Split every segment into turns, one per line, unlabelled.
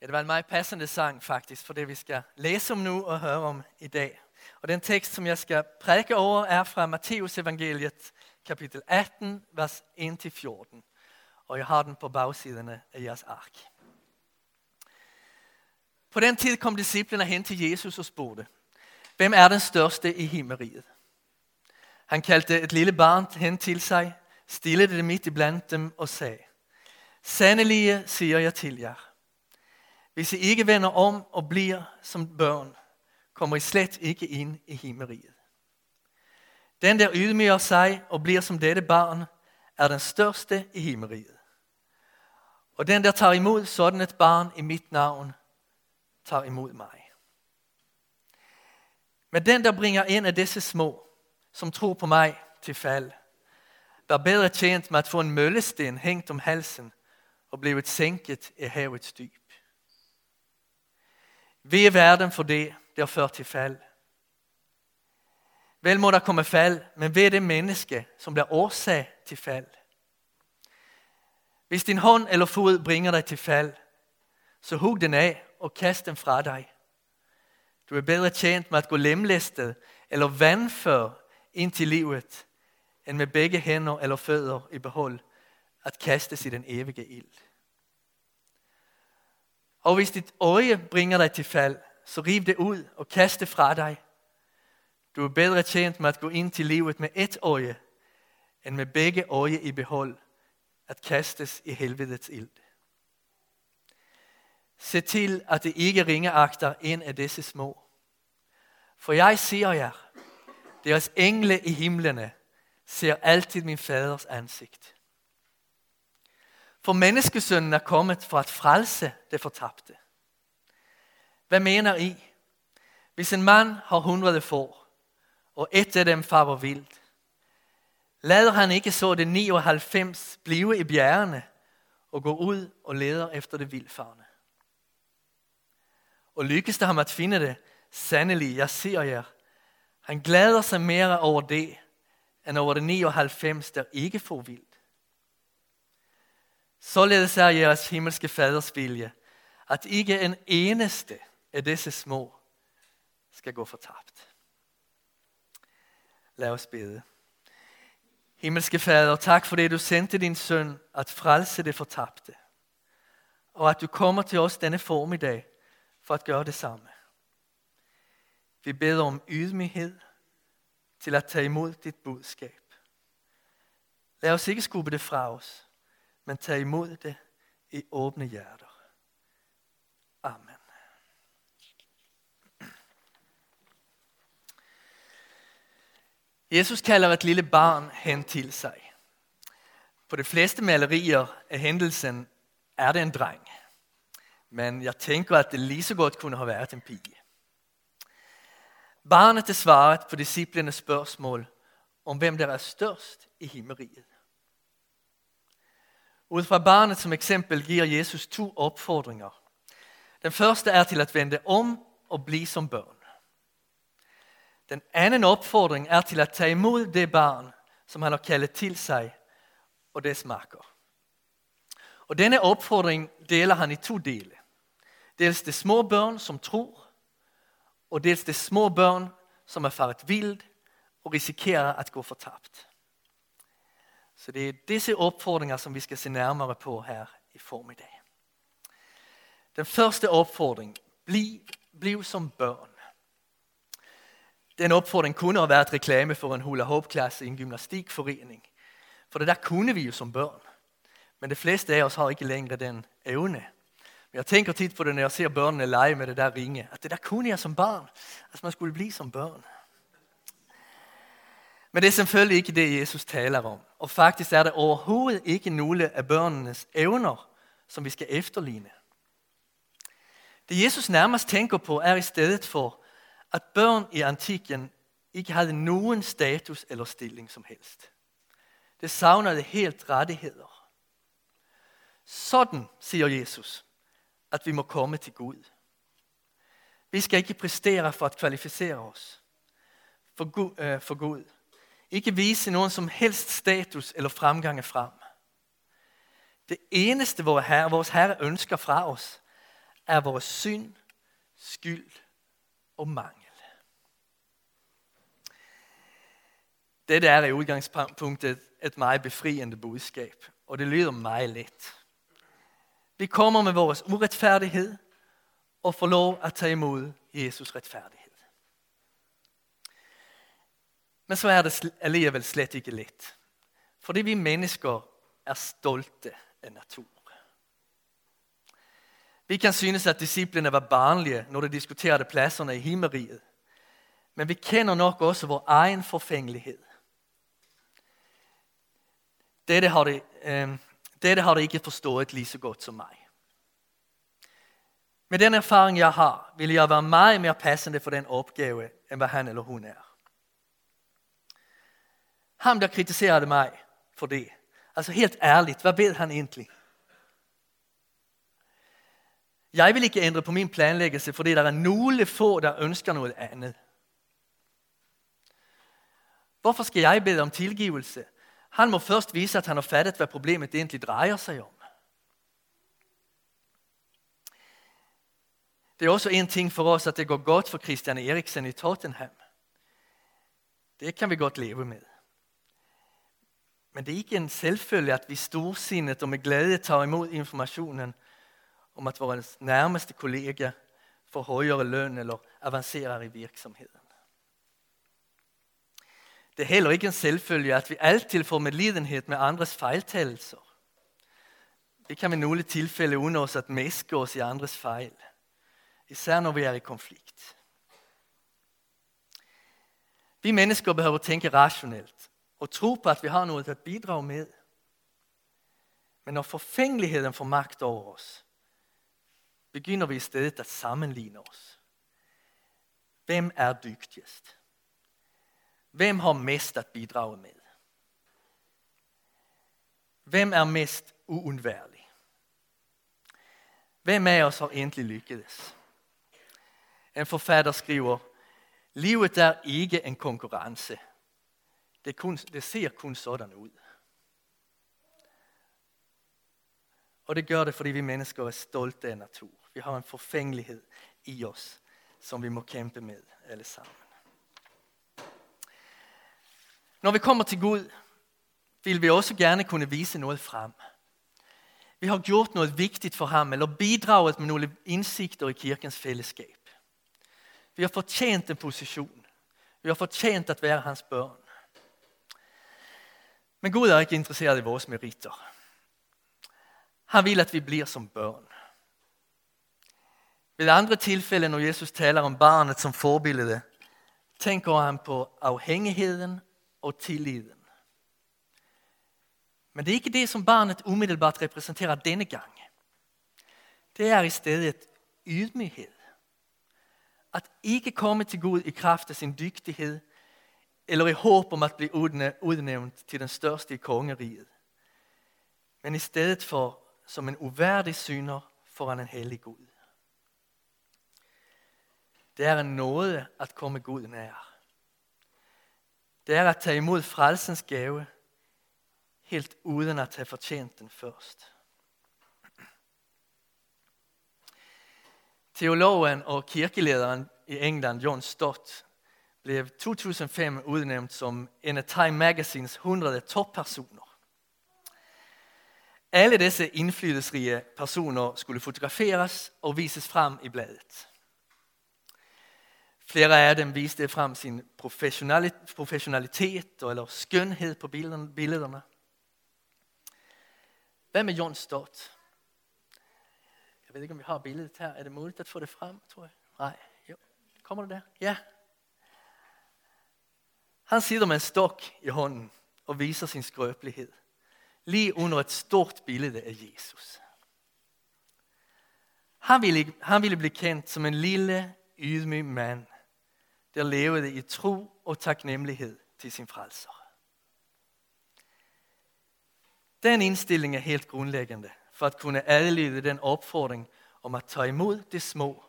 Ja, det var en meget passende sang faktisk for det, vi skal læse om nu og høre om i dag. Og den tekst, som jeg skal prædike over, er fra Matteus evangeliet, kapitel 18, vers 1-14. Og jeg har den på bagsiderne af jeres ark. På den tid kom disciplene hen til Jesus og spurgte, hvem er den største i himmeriget? Han kaldte et lille barn hen til sig, stillede det midt i blandt dem og sagde, Sandelig siger jeg til jer, hvis I ikke vender om og bliver som børn, kommer I slet ikke ind i himmeriget. Den, der ydmyger sig og bliver som dette barn, er den største i himmeriget. Og den, der tager imod sådan et barn i mit navn, tager imod mig. Men den, der bringer en af disse små, som tror på mig til fald, var bedre tjent med at få en møllesten hængt om halsen og blevet sænket i havets dyb. Vi er verden for det, der fører til fald. Vel må der komme fald, men ved det menneske, som bliver årsag til fald. Hvis din hånd eller fod bringer dig til fald, så hug den af og kast den fra dig. Du er bedre tjent med at gå lemlæstet eller vandfør ind til livet, end med begge hænder eller fødder i behold at kastes i den evige ild. Og hvis dit øje bringer dig til fald, så riv det ud og kast det fra dig. Du er bedre tjent med at gå ind til livet med et øje, end med begge øje i behold, at kastes i helvedets ild. Se til, at det ikke ringeagter en af disse små. For jeg siger jer, deres engle i himlene ser altid min faders ansigt. For menneskesønnen er kommet for at frelse det fortabte. Hvad mener I? Hvis en mand har hundrede får, og et af dem farver vildt, lader han ikke så det 99 blive i bjergene og gå ud og leder efter det vildfarne. Og lykkes det ham at finde det, sandelig, jeg siger jer, han glæder sig mere over det, end over det 99, der ikke får vildt. Således er jeres himmelske faders vilje, at ikke en eneste af disse små skal gå fortabt. Lad os bede. Himmelske Fader, tak for det, du sendte din søn at frelse det fortabte. Og at du kommer til os denne formiddag for at gøre det samme. Vi beder om ydmyghed til at tage imod dit budskab. Lad os ikke skubbe det fra os, men tag imod det i åbne hjerter. Amen. Jesus kalder et lille barn hen til sig. På de fleste malerier af hændelsen er det en dreng. Men jeg tænker, at det lige så godt kunne have været en pige. Barnet er svaret på disciplinens spørgsmål om hvem der er størst i himmeriget. Ud fra barnet som eksempel giver Jesus to opfordringer. Den første er til at vende om og blive som børn. Den anden opfordring er til at tage imod det barn, som han har kaldet til sig, og det smaker. Og denne opfordring deler han i to dele. Dels de små børn, som tror, og dels de små børn, som er faret vild og risikerer at gå fortabt. Så det er disse opfordringer, som vi skal se nærmere på her i formiddag. Den første opfordring, bliv, bliv som børn. Den opfordring kunne have været reklame for en hula hoop klasse i en gymnastikforening. For det der kunne vi jo som børn. Men de fleste af os har ikke længere den evne. Men jeg tænker tit på det, når jeg ser børnene lege med det der ringe. At det der kunne jeg som barn. At man skulle blive som børn. Men det er selvfølgelig ikke det, Jesus taler om. Og faktisk er det overhovedet ikke nogle af børnenes evner, som vi skal efterligne. Det Jesus nærmest tænker på, er i stedet for, at børn i antikken ikke havde nogen status eller stilling som helst. Det savnede helt rettigheder. Sådan, siger Jesus, at vi må komme til Gud. Vi skal ikke præstere for at kvalificere os for Gud. Øh, for Gud ikke vise nogen som helst status eller fremgang frem. Det eneste, vores Herre, vores Herre ønsker fra os, er vores synd, skyld og mangel. Dette er i udgangspunktet et meget befriende budskab, og det lyder meget let. Vi kommer med vores uretfærdighed og får lov at tage imod Jesus retfærdighed. Men så er det alligevel slet ikke let. Fordi vi mennesker er stolte af natur. Vi kan synes, at disciplene var barnlige, når de diskuterede pladserne i himmeriget. Men vi kender nok også vores egen forfængelighed. Dette har, de, øh, dette har de ikke forstået lige så godt som mig. Med den erfaring jeg har, vil jeg være meget mere passende for den opgave, end hvad han eller hun er. Ham, der kritiserede mig for det. Altså helt ærligt, hvad ved han egentlig? Jeg vil ikke ændre på min planlæggelse, fordi der er nogle få, der ønsker noget andet. Hvorfor skal jeg bede om tilgivelse? Han må først vise, at han har fattet, hvad problemet egentlig drejer sig om. Det er også en ting for os, at det går godt for Christian Eriksen i Tottenham. Det kan vi godt leve med. Men det er ikke en selvfølge, at vi storsinnet og med glæde tager imod informationen om at vores nærmeste kollega får højere løn eller avancerer i virksomheden. Det er heller ikke en selvfølge, at vi altid får medlidenhed med andres fejltagelser. Vi kan ved nogle tilfælde unde os at mæske os i andres fejl. Især når vi er i konflikt. Vi mennesker behøver tænke rationelt og tro på, at vi har noget at bidrage med. Men når forfængeligheden får magt over os, begynder vi i stedet at sammenligne os. Hvem er dygtigst? Hvem har mest at bidrage med? Hvem er mest uundværlig? Hvem af os har egentlig lykkedes? En forfatter skriver, livet er ikke en konkurrence. Det, kun, det ser kun sådan ud. Og det gør det, fordi vi mennesker er stolte af natur. Vi har en forfængelighed i os, som vi må kæmpe med alle sammen. Når vi kommer til Gud, vil vi også gerne kunne vise noget frem. Vi har gjort noget vigtigt for ham, eller bidraget med nogle indsigter i kirkens fællesskab. Vi har fortjent en position. Vi har fortjent at være hans børn. Men Gud er ikke interesseret i vores meriter. Han vil, at vi bliver som børn. Ved andre tilfælde, når Jesus taler om barnet som forbillede, tænker han på afhængigheden og tilliden. Men det er ikke det, som barnet umiddelbart repræsenterer denne gang. Det er i stedet ydmyghed. At ikke komme til Gud i kraft af sin dygtighed, eller i håb om at blive udnævnt til den største i kongeriget. Men i stedet for som en uværdig synder foran en hellig Gud. Det er en nåde at komme Gud nær. Det er at tage imod frelsens gave, helt uden at have fortjent den først. Teologen og kirkelederen i England, John Stott, blev 2005 udnævnt som en af Time Magazines 100 toppersoner. Alle disse indflydelsesrige personer skulle fotograferes og vises frem i bladet. Flere af dem viste frem sin professionalitet eller skønhed på billederne. Hvad med John Stott? Jeg ved ikke, om vi har billedet her. Er det muligt at få det frem, tror jeg? Nej. Jo. Kommer det der? Ja. Han sidder med en stok i hånden og viser sin skrøbelighed. Lige under et stort billede af Jesus. Han ville, han ville blive kendt som en lille, ydmyg mand, der levede i tro og taknemmelighed til sin frelser. Den indstilling er helt grundlæggende for at kunne adlyde den opfordring om at tage imod det små,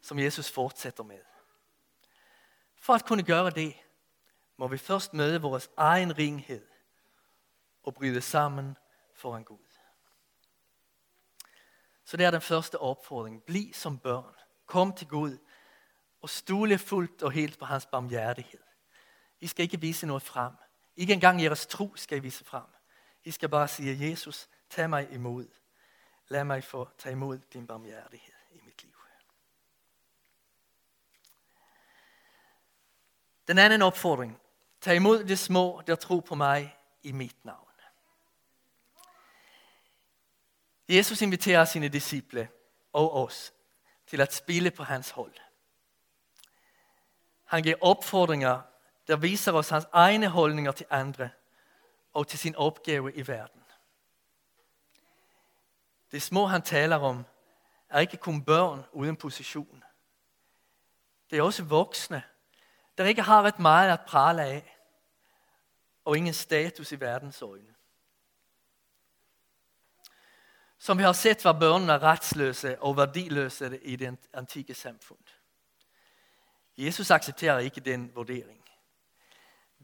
som Jesus fortsætter med. For at kunne gøre det, må vi først møde vores egen ringhed og bryde sammen foran Gud. Så det er den første opfordring. Bliv som børn. Kom til Gud og stole fuldt og helt på hans barmhjertighed. I skal ikke vise noget frem. Ikke engang jeres tro skal I vise frem. I skal bare sige, Jesus, tag mig imod. Lad mig få tage imod din barmhjertighed i mit liv. Den anden opfordring. Tag imod de små, der tror på mig i mit navn. Jesus inviterer sine disciple og os til at spille på hans hold. Han giver opfordringer, der viser os hans egne holdninger til andre og til sin opgave i verden. Det små han taler om er ikke kun børn uden position. Det er også voksne, der ikke har ret meget at prale af og ingen status i verdens øjne. Som vi har sett var børnene retsløse og værdiløse i det antikke samfund. Jesus accepterer ikke den vurdering.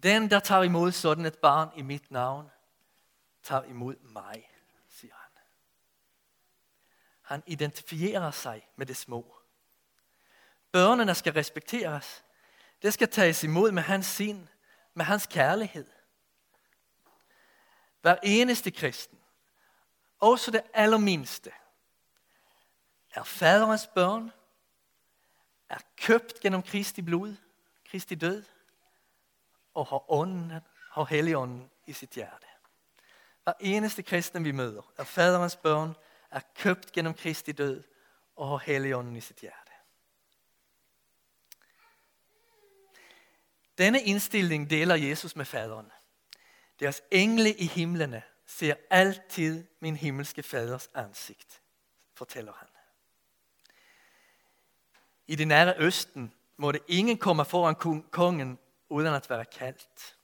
Den, der tager imod sådan et barn i mit navn, tager imod mig, siger han. Han identifierer sig med det små. Børnene skal respekteres. Det skal tages imod med hans sind, med hans kærlighed. Hver eneste kristen, også det allermindste, er faderens børn, er købt gennem Kristi blod, Kristi død, og har ånden, har helligånden i sit hjerte. Hver eneste kristen vi møder er faderens børn, er købt gennem Kristi død og har helligånden i sit hjerte. Denne indstilling deler Jesus med faderen. Deres engle i himlene ser altid min himmelske faders ansigt, fortæller han. I det nære østen måtte ingen komme foran kongen uden at være kaldt.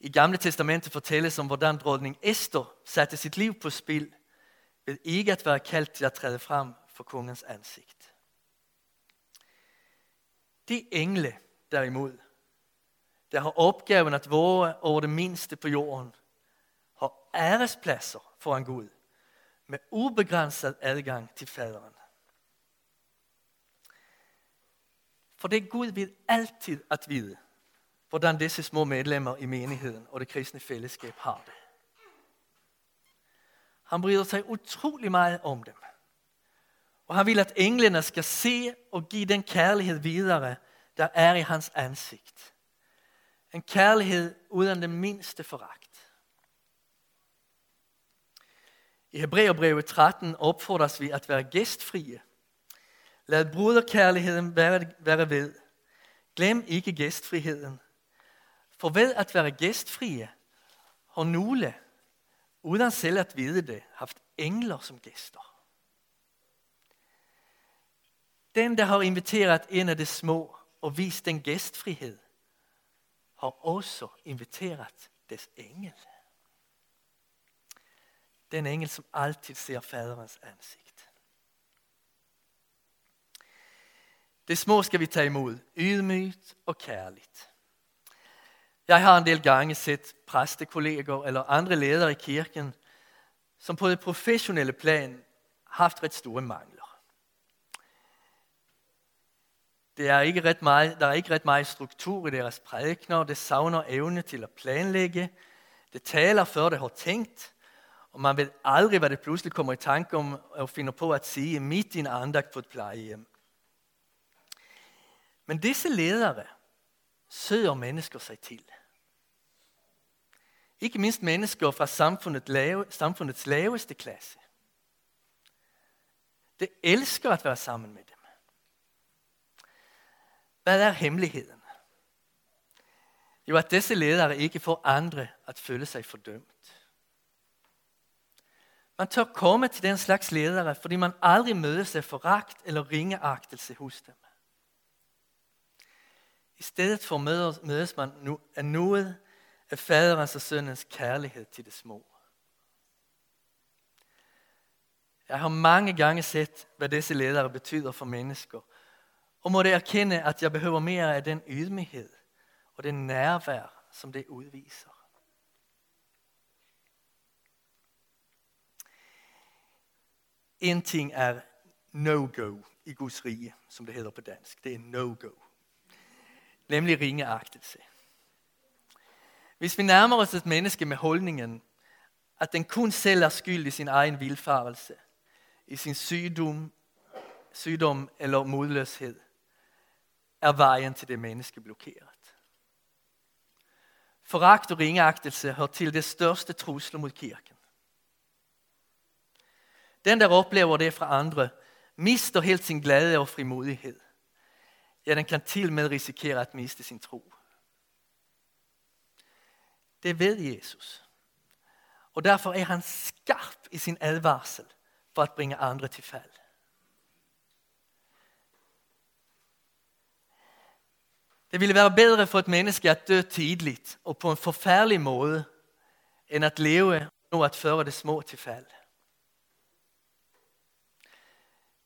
I Gamle Testamentet fortælles om, hvordan dronning Esther satte sit liv på spil ved ikke at være kaldt til at træde frem for kongens ansigt. De engle, derimod, der har opgaven at våge over det mindste på jorden, har ærespladser foran Gud med ubegrænset adgang til faderen. For det Gud vil altid at vide, hvordan disse små medlemmer i menigheden og det kristne fællesskab har det. Han bryder sig utrolig meget om dem. Og han vil, at englene skal se og give den kærlighed videre, der er i hans ansigt. En kærlighed uden den mindste foragt. I Hebræerbrevet 13 opfordres vi at være gæstfrie Lad bruderkærligheden være, være ved. Glem ikke gæstfriheden. For ved at være gæstfrie har nogle, uden selv at vide det, haft engler som gæster. Den, der har inviteret en af de små og vist den gæstfrihed, har også inviteret des engel. Den engel, som altid ser faderens ansigt. Det små skal vi ta imod, ydmygt og kærligt. Jeg har en del gange set præstekolleger eller andre ledere i kirken, som på det professionelle plan haft ret store mangler. Det er ikke ret meget, der er ikke ret meget struktur i deres prædikner, det savner evne til at planlægge, det taler før det har tænkt, og man ved aldrig, hvad det pludselig kommer i tanke om og finder på at sige midt i en andagt på et plejehjem. Men disse ledere søger mennesker sig til. Ikke mindst mennesker fra samfundet lave, samfundets laveste klasse. Det elsker at være sammen med dem. Hvad er hemmeligheden? Jo, at disse ledere ikke får andre at føle sig fordømt. Man tør komme til den slags ledere, fordi man aldrig møder sig foragt eller ringeagtelse hos dem. I stedet for mødes man nu af noget af faderens og søndens kærlighed til det små. Jeg har mange gange set, hvad disse ledere betyder for mennesker, og måtte erkende, at jeg behøver mere af den ydmyghed og den nærvær, som det udviser. en ting er no-go i Guds rige, som det hedder på dansk. Det er no-go. Nemlig ringeagtelse. Hvis vi nærmer os et menneske med holdningen, at den kun selv er skyld i sin egen vilfarelse, i sin sygdom, sygdom eller modløshed, er vejen til det menneske blokeret. Foragt og ringeagtelse hører til det største trusler mod kirken. Den, der oplever det fra andre, mister helt sin glæde og frimodighed. Ja, den kan til med risikere at miste sin tro. Det ved Jesus. Og derfor er han skarp i sin advarsel for at bringe andre til fald. Det ville være bedre for et menneske at dø tidligt og på en forfærdelig måde, end at leve og at føre det små til fald.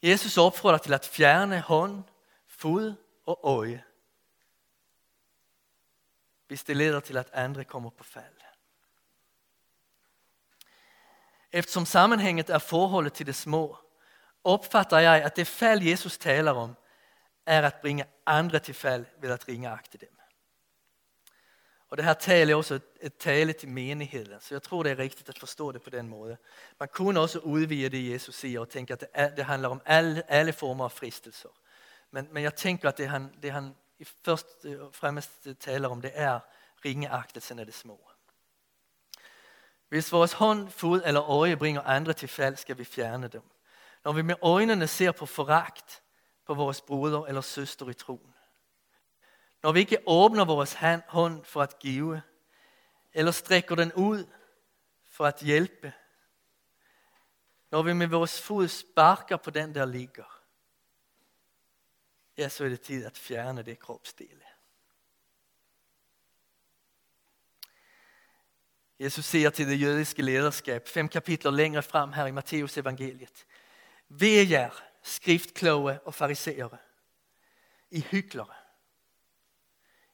Jesus opfordrer til at fjerne hånd, fod og øje, hvis det leder til at andre kommer på fald. Eftersom sammenhænget er forholdet til det små, opfatter jeg, at det fald Jesus taler om, er at bringe andre til fald ved at ringeagte dem. Og det her tal er også et, tale til menigheden, så jeg tror det er rigtigt at forstå det på den måde. Man kunne også udvide det Jesus siger og tænke at det, er, det handler om alle, alle former af fristelser. Men, men jeg tænker at det han, det han først og eh, fremmest taler om, det er ringeagtelsen af det små. Hvis vores hånd, fod eller øje bringer andre til fald, skal vi fjerne dem. Når vi med øjnene ser på foragt på vores broder eller søster i troen. Når vi ikke åbner vores hånd for at give, eller strækker den ud for at hjælpe. Når vi med vores fod sparker på den, der ligger. Ja, så er det tid at fjerne det kropsdele. Jesus siger til det jødiske lederskab, fem kapitler længere frem her i Matteus evangeliet. Ved jer, skriftkloge og fariseere. I hyklere.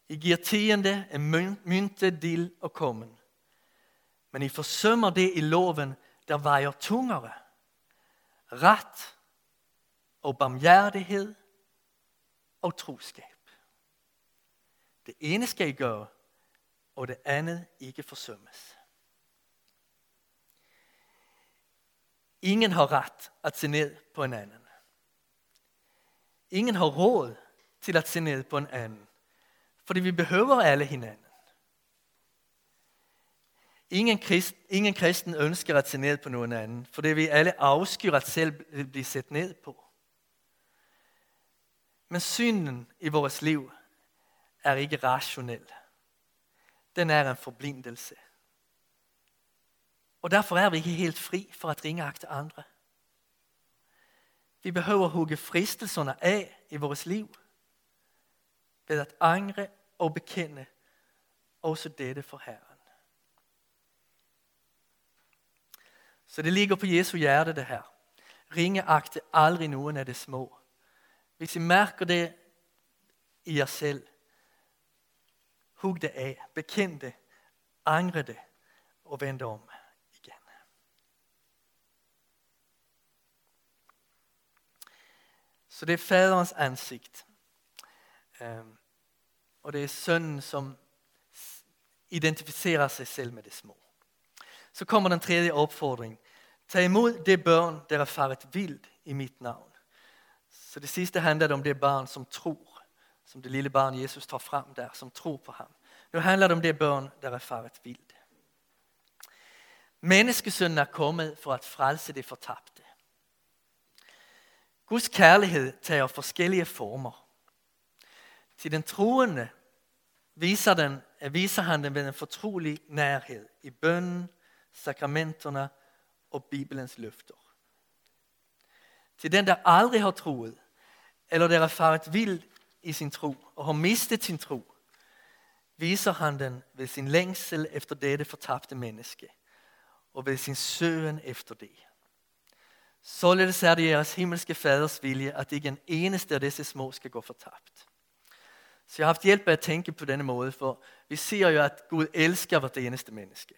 I giver tiende af mynte, dill og kommen. Men I forsømmer det i loven, der vejer tungere. Ret og barmhjertighed og troskab. Det ene skal I gøre, og det andet ikke forsømmes. Ingen har ret at se ned på en anden. Ingen har råd til at se ned på en anden. Fordi vi behøver alle hinanden. Ingen, krist, ingen kristen ønsker at se ned på nogen anden, fordi vi alle afskyr at selv blive set ned på. Men synden i vores liv er ikke rationel. Den er en forblindelse. Og derfor er vi ikke helt fri for at ringeagte andre. Vi behøver hugge fristelserne af i vores liv ved at angre og bekende også dette for Herren. Så det ligger på Jesu hjerte det her. Ringeagte aldrig nogen af det små. Hvis I mærker det i jer selv, hug det af, bekend det, angre det og vend om. Så det er faderens ansigt. Ehm, og det er sønnen som identificerer sig selv med det små. Så kommer den tredje opfordring. Tag imod det børn, der er faret vild i mit navn. Så det sidste handler om det barn, som tror. Som det lille barn Jesus tar frem der, som tror på ham. Nu handler det om det børn, der er faret vild. Menneskesønnen er kommet for at frelse det fortabte. Guds kærlighed tager forskellige former. Til den troende viser, den, eh, viser han den ved en fortrolig nærhed i bønnen, sakramenterne og Bibelens løfter. Til den, der aldrig har troet, eller der er faret vild i sin tro og har mistet sin tro, viser han den ved sin længsel efter dette fortabte menneske og ved sin søgen efter det. Således er det jeres himmelske faders vilje, at ikke en eneste af disse små skal gå fortabt. Så jeg har haft hjælp af at tænke på denne måde, for vi ser jo, at Gud elsker hvert eneste menneske.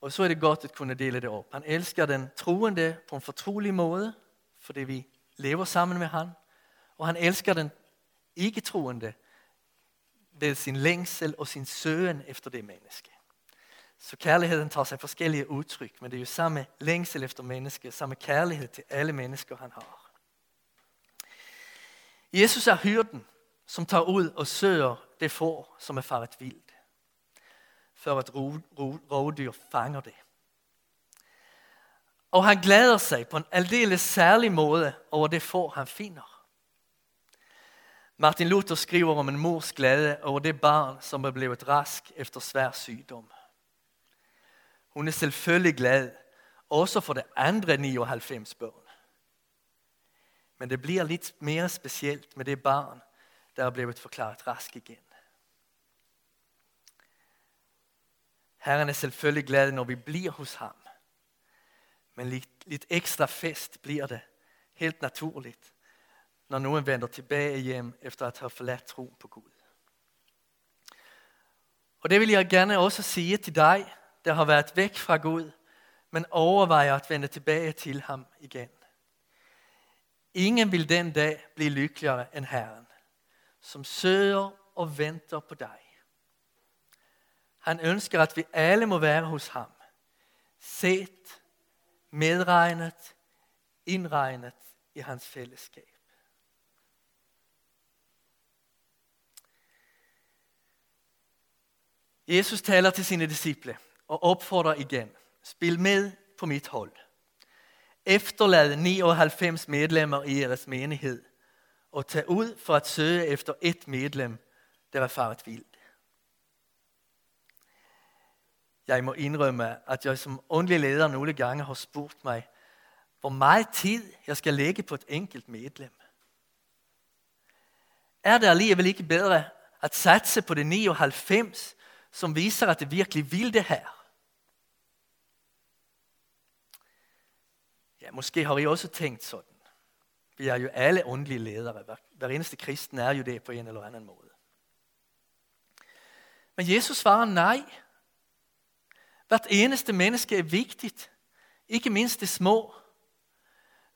Og så er det godt at kunne dele det op. Han elsker den troende på en fortrolig måde, fordi vi lever sammen med ham. Og han elsker den ikke troende ved sin længsel og sin søgen efter det menneske. Så kærligheden tager sig forskellige udtryk, men det er jo samme længsel efter menneske, samme kærlighed til alle mennesker, han har. Jesus er hyrden, som tager ud og søger det får, som er faret vildt, før at rovdyr fanger det. Og han glæder sig på en aldeles særlig måde over det får, han finder. Martin Luther skriver om en mors glæde over det barn, som er blevet rask efter svær sygdom. Hun er selvfølgelig glad, også for det andre 99 børn. Men det bliver lidt mere specielt med det barn, der er blevet forklaret rask igen. Herren er selvfølgelig glad, når vi bliver hos ham. Men lidt, lidt ekstra fest bliver det, helt naturligt, når nogen vender tilbage hjem efter at have forladt tro på Gud. Og det vil jeg gerne også sige til dig, der har været væk fra Gud, men overvejer at vende tilbage til ham igen. Ingen vil den dag blive lykkeligere end Herren, som søger og venter på dig. Han ønsker, at vi alle må være hos ham. Set, medregnet, indregnet i hans fællesskab. Jesus taler til sine disciple og opfordrer igen. Spil med på mit hold. Efterlad 99 medlemmer i jeres menighed og tag ud for at søge efter et medlem, der var faret vildt. Jeg må indrømme, at jeg som åndelig leder nogle gange har spurgt mig, hvor meget tid jeg skal lægge på et enkelt medlem. Er det alligevel ikke bedre at satse på det 99, som viser, at det virkelig vil det her? Ja, måske har I også tænkt sådan. Vi er jo alle åndelige ledere. Hver eneste kristen er jo det på en eller anden måde. Men Jesus svarer nej. Hvert eneste menneske er vigtigt. Ikke mindst det små.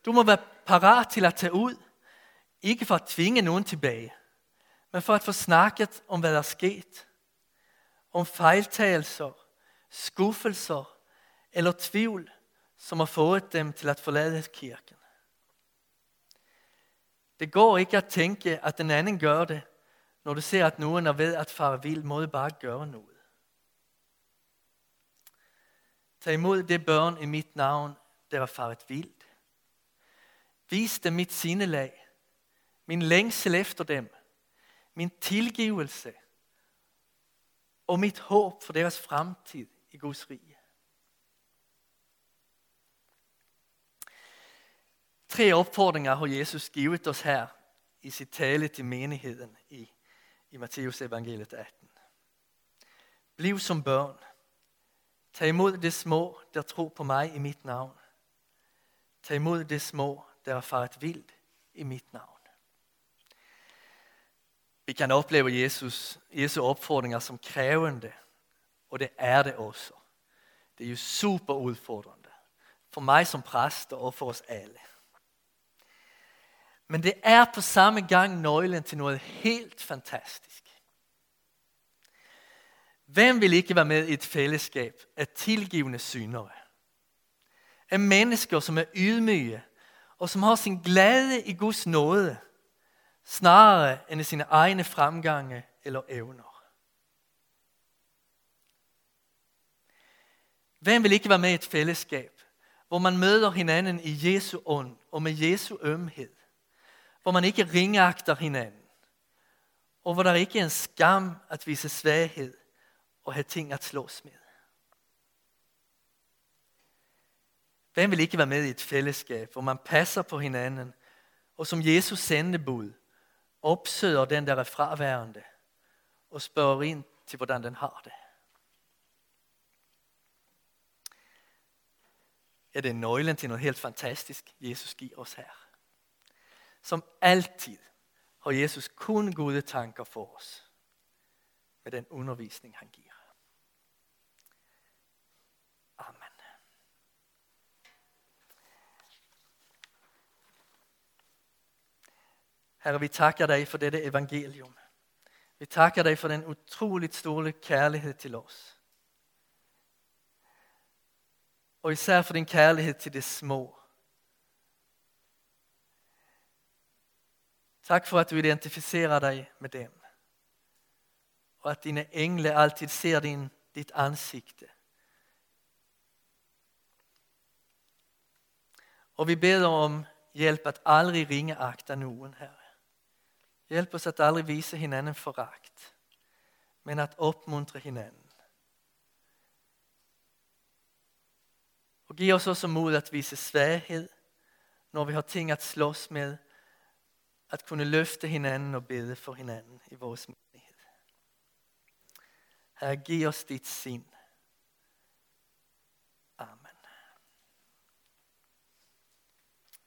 Du må være parat til at tage ud. Ikke for at tvinge nogen tilbage, men for at få snakket om, hvad der er sket. Om fejltagelser, skuffelser eller tvivl, som har fået dem til at forlade kirken. Det går ikke at tænke, at den anden gør det, når du ser, at nogen er ved at fare vild, må du bare gøre noget. Tag imod det børn i mit navn, der var faret vildt. Vis dem mit sindelag, min længsel efter dem, min tilgivelse og mit håb for deres fremtid i Guds rige. Tre opfordringer har Jesus givet os her i sit tale til menigheden i, i Matteus evangeliet 18. Bliv som børn. Tag imod det små, der tror på mig i mit navn. Tag imod det små, der er faret vildt i mit navn. Vi kan opleve Jesus, Jesu opfordringer som krævende, og det er det også. Det er jo super udfordrende. For mig som præst og for os alle. Men det er på samme gang nøglen til noget helt fantastisk. Hvem vil ikke være med i et fællesskab af tilgivende syndere? Af mennesker, som er ydmyge og som har sin glæde i Guds nåde, snarere end i sine egne fremgange eller evner. Hvem vil ikke være med i et fællesskab, hvor man møder hinanden i Jesu ånd og med Jesu ømhed? Hvor man ikke ringagter hinanden, og hvor der ikke er en skam at vise svaghed og have ting at slås med. Hvem vil ikke være med i et fællesskab, hvor man passer på hinanden, og som Jesus sendebud opsøger den, der er fraværende, og spørger ind til, hvordan den har det. Ja, det er nøglen til noget helt fantastisk, Jesus giver os her. Som alltid har Jesus kun gode tanker for os med den undervisning, han giver. Amen. Herre, vi takker dig for dette evangelium. Vi takker dig for den utroligt store kærlighed til os. Og især for din kærlighed til det små. Tack för att du identifierar dig med dem. Och att dina änglar alltid ser din, ditt ansikte. Och vi ber om hjälp att aldrig ringa akta någon, Herre. Hjälp oss att aldrig visa hinanden förakt, men att uppmuntra hinanden. Och ge oss också mod att visa svärhet när vi har ting att slåss med, at kunne løfte hinanden og bede for hinanden i vores menighed. Herre, giv os dit sind.